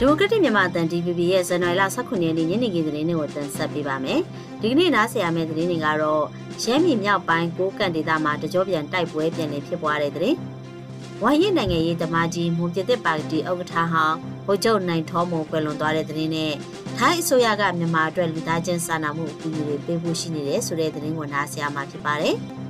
ဒီမိုကရက်တစ်မြန်မာအသံ DVB ရဲ့ဇန်နဝါရီလ18ရက်နေ့ညနေခင်းသတင်းတွေကိုတင်ဆက်ပေးပါမယ်။ဒီကနေ့နားဆင်ရမယ့်သတင်းတွေကတော့ရှမ်းပြည်မြောက်ပိုင်းကိုကန့်ဒေသမှာတကြောပြန်တိုက်ပွဲပြန်လည်ဖြစ်ပွားတဲ့သတင်း။ဝိုင်းရင်နိုင်ငံရေးသမားကြီးမွန်ပြည်သက်ပါတီဥက္ကဋ္ဌဟောင်းဗိုလ်ချုပ်နိုင်ထောမွန်ကွယ်လွန်သွားတဲ့သတင်းနဲ့ထိုင်းအစိုးရကမြန်မာအတွက်လူသားချင်းစာနာမှုအကူအညီတွေပေးဖို့ရှိနေတယ်ဆိုတဲ့သတင်းကိုနားဆင်ရမှာဖြစ်ပါတယ်။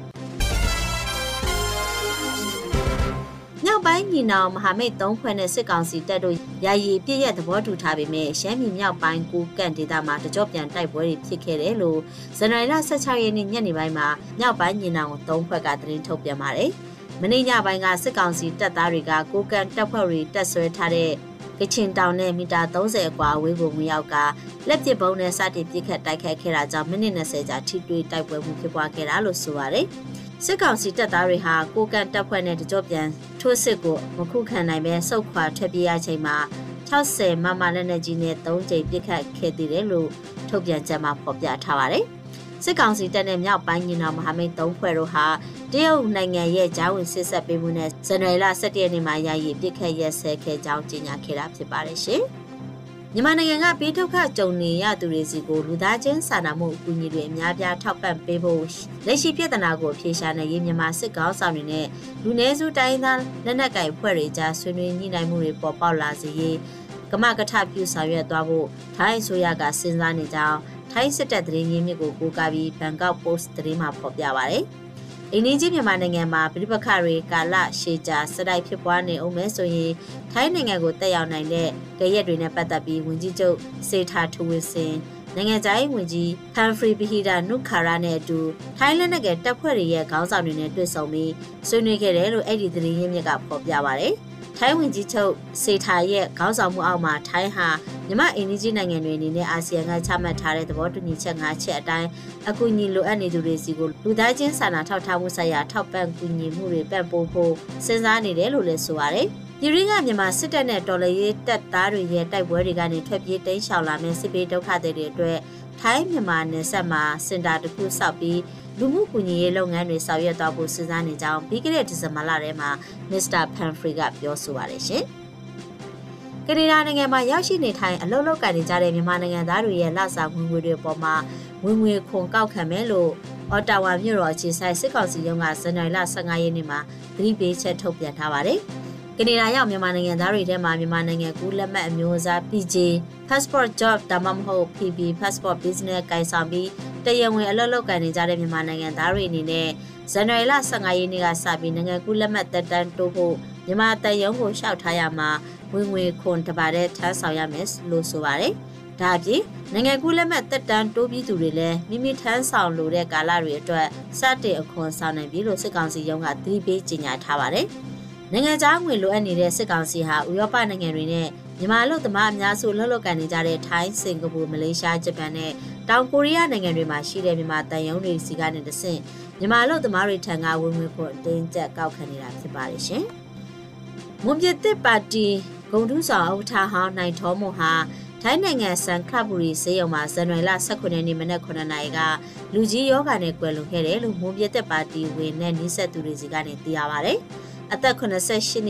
မြောက်ပိုင်းညီနောင်မဟာမိတ်၃ဖွဲ့နဲ့စစ်ကောင်စီတပ်တို့ယာယီပြည့်ရဲ့သဘောတူထားပေမဲ့ရှမ်းပြည်မြောက်ပိုင်းကူကန့်ဒေသမှာတကြော့ပြန်တိုက်ပွဲတွေဖြစ်ခဲ့တယ်လို့ဇန်နဝါရီလ16ရက်နေ့ညနေပိုင်းမှာမြောက်ပိုင်းညီနောင်၃ဖွဲ့ကသတင်းထုတ်ပြန်ပါတယ်။မနေ့ညပိုင်းကစစ်ကောင်စီတပ်သားတွေကကိုကန့်တပ်ဖွဲ့တွေတပ်ဆွဲထားတဲ့ကချင်တောင်နဲ့မီတာ30အကွာအဝေးကိုဝင်ရောက်ကလက်ပစ်ဘုံနဲ့စတင်ပစ်ခတ်တိုက်ခိုက်ခဲ့တာကြောင့်မိနစ်20ကြာထိတွေ့တိုက်ပွဲမှုဖြစ်ပွားခဲ့တာလို့ဆိုပါတယ်။စစ်ကောင်စီတပ်သားတွေဟာကိုကန်တပ်ဖွဲ့နဲ့တကြော့ပြန် ထိုးစစ်ကိုမခုခံနိုင်ပဲစုတ်ခွာထွက်ပြေးရချိန်မှာ60မမလက်နက်ကြီးနဲ့3ကြိမ်ပစ်ခတ်ခဲ့သေးတယ်လို့ထုတ်ပြန်ချက်မှာဖော်ပြထားပါတယ်။စစ်ကောင်စီတပ်နဲ့မြောက်ပိုင်းညီနောင်မဟာမိတ်၃ဖွဲ့တို့ဟာတရုတ်နိုင်ငံရဲ့ဂျာဝင်စစ်ဆက်ပေးမှုနဲ့ဇန်နဝါရီလ17ရက်နေ့မှာယာယီပြစ်ခတ်ရက်စဲခဲ့ကြောင်းကြေညာခဲ့တာဖြစ်ပါတယ်ရှင်။ မြန်မာနိုင်ငံကပေးထုတ်ခကြုံနေရသူတွေစီကိုလူသားချင်းစာနာမှုအကူအညီတွေအများပြားထောက်ပံ့ပေးဖို့လက်ရှိပြည်ထနာကိုဖြေရှာနိုင်ရေးမြန်မာစစ်ကောင်းဆောင်တွေနဲ့လူနည်းစုတိုင်းသားလက်နက်ကိုင်ဖွဲ့တွေကြားဆွေးနွေးညှိနှိုင်းမှုတွေပေါ်ပေါက်လာစေရေးကမကထပြုဆောင်ရွက်သွားဖို့ထိုင်းအစိုးရကစဉ်းစားနေကြောင်းထိုင်းစစ်တပ်သတင်းရင်းမြစ်ကိုကိုးကားပြီးဘန်ကောက်ပို့စ်သတင်းမှာဖော်ပြပါဗျ။ အိန္ဒိကြီးမြန်မာနိုင်ငံမှာပြည်ပခတွေကာလရှည်ကြာစတိုက်ဖြစ်ပွားနေအောင်မဲဆိုရင်ထိုင်းနိုင်ငံကိုတက်ရောက်နိုင်တဲ့ကြရက်တွေနဲ့ပတ်သက်ပြီးဝန်ကြီးချုပ်စေထာထူဝင်းစင်နိုင်ငံခြားရေးဝန်ကြီးဟန်ဖရီဘီဟီဒါနုခါရာနဲ့အတူထိုင်းလက်နက်ကတပ်ဖွဲ့တွေရဲ့ခေါင်းဆောင်တွေနဲ့တွေ့ဆုံပြီးဆွေးနွေးခဲ့တယ်လို့အဲ့ဒီသတင်းရင်းမြစ်ကဖော်ပြပါဗျ။ထိုင်းဝင်ကြီးချုပ်စေထာရဲ့ခေါင်းဆောင်မှုအောက်မှာထိုင်းဟာ မြမအင်ဒီဂျီနိုင်ငံတွေအနေနဲ့အာဆီယံကချမှတ်ထားတဲ့သဘောတူညီချက်၅ချက်အတိုင်းအကူအညီလိုအပ်နေသူတွေစီကိုလူသားချင်းစာနာထောက်ထားမှုဆိုင်ရာထောက်ပံ့ကူညီမှုတွေပံ့ပိုးဖို့စဉ်းစားနေတယ်လို့လည်းဆိုပါတယ်။ပြည်ရင်းကမြန်မာစစ်တပ်နဲ့တော်လှန်ရေးတပ်သားတွေရဲ့တိုက်ပွဲတွေကနေထွက်ပြေးတိမ်းရှောင်လာမယ့်စစ်ပေးဒုက္ခတွေအတွက်ထိုင်းမြန်မာနယ်စပ်မှာစင်တာတစ်ခုစောက်ပြီးလူမှုကူညီရေးလုပ်ငန်းတွေဆောင်ရွက်သွားဖို့စဉ်းစားနေကြောင်းပြီးခဲ့တဲ့ဒီဇင်ဘာလထဲမှာမစ္စတာဖန်ဖရီကပြောဆိုပါတယ်ရှင်။ ကနေဒါနိုင်ငံမှာရောက်ရှိနေထိုင်အလုပ်လုပ်ကိုင်နေကြတဲ့မြန်မာနိုင်ငံသားတွေရဲ့လစာဝင်ငွေတွေပေါ်မှာဝင်ငွေခွန်ကောက်ခံမယ်လို့အော်တာဝါမြို့တော်အခြေဆိုင်စစ်ကောင်စီရုံးကဇန်နဝါရီလ15ရက်နေ့မှာသတိပေးချက်ထုတ်ပြန်ထားပါတယ်။ကနေဒါရောက်မြန်မာနိုင်ငံသားတွေထဲမှာမြန်မာနိုင်ငံကူးလက်မှတ်အမျိုးအစား PJ passport job ဒါမှမဟုတ် PB passport business ကိုင်ဆောင်ပြီးတရားဝင်အလုပ်လုပ်ကိုင်နေကြတဲ့မြန်မာနိုင်ငံသားတွေအနေနဲ့ဇန်နဝါရီလ15ရက်နေ့ကစပြီးနိုင်ငံကူးလက်မှတ်တက်တန်းတိုးဖို့ မြန်မာတရုံကိုလျှောက်ထားရမှာဝင်ငွေခွန်တပါတဲ့ထမ်းဆောင်ရမယ်လို့ဆိုပါတယ်။ဒါအပြင်နိုင်ငံကူးလက်မှတ်တက်တန်းတိုးပြီးသူတွေလည်းမိမိထမ်းဆောင်လိုတဲ့ကာလတွေအတွက်စတင်အခွန်ဆောင်နိုင်ပြီလို့စစ်ကောင်စီရုံးကသတိပေးကြေညာထားပါတယ်။နိုင်ငံခြားငွေလိုအပ်နေတဲ့စစ်ကောင်စီဟာဥရောပနိုင်ငံတွေနဲ့မြန်မာလူသမားအများစုလှုပ်လှုပ်ကန်နေကြတဲ့ထိုင်း၊စင်ကာပူ၊မလေးရှား၊ဂျပန်နဲ့တောင်ကိုရီးယားနိုင်ငံတွေမှာရှိတဲ့မြန်မာတန်ယုံတွေစီကနေတဆင့်မြန်မာလူသမားတွေထံကဝင်ငွေခွန်အတင်းကျပ်ကောက်ခံနေတာဖြစ်ပါတယ်ရှင်။ မွန်ပြည်သစ်ပါတီဂုံထူးဆောင်ဥက္ကဋ္ဌဟောင်းနိုင်ထောမွန်ဟာထိုင်းနိုင်ငံစန်ခလဘူရီစေယုံမှာဇန်နဝါရီလ18ရက်နေ့မနက်9:00နာရီကလူကြီးယောဂာနဲ့ကွယ်လွန်ခဲ့တယ်လို့မွန်ပြည်သစ်ပါတီဝင်နဲ့နှိဆက်သူတွေစီကနေသိရပါဗျ။အသက်88နှ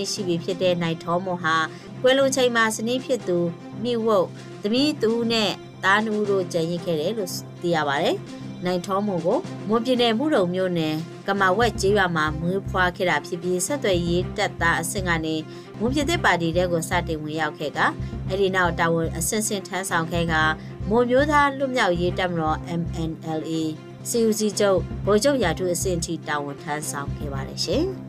စ်ရှိပြီဖြစ်တဲ့နိုင်ထောမွန်ဟာကွယ်လွန်ချိန်မှာစနည်းဖြစ်သူမိဝုတ်သမီးသူနဲ့သားနူးတို့ကြံရစ်ခဲ့တယ်လို့သိရပါတယ်။ နိုင်ထောမွန်ကိုမွန်ပြည်နယ်မှုတုံမြို့နယ်ကမာဝက်ကျေးရွာမှာမွေးဖွားခဲ့တာဖြစ်ပြီးဆက်သွယ်ရေးတပ်သားအဆင့်ကနေမွန်ပြည်သက်ပါတီတဲကိုစတင်ဝင်ရောက်ခဲ့ကအဲ့ဒီနောက်တာဝန်အဆင့်ဆင့်ထမ်းဆောင်ခဲ့ကမွန်မျိုးသားလွတ်မြောက်ရေးတပ်မတော် MNLA CUC ချုပ်ဗိုလ်ချုပ်ရာထူးအဆင့်ထိတာဝန်ထမ်းဆောင်ခဲ့ပါတယ်ရှင်။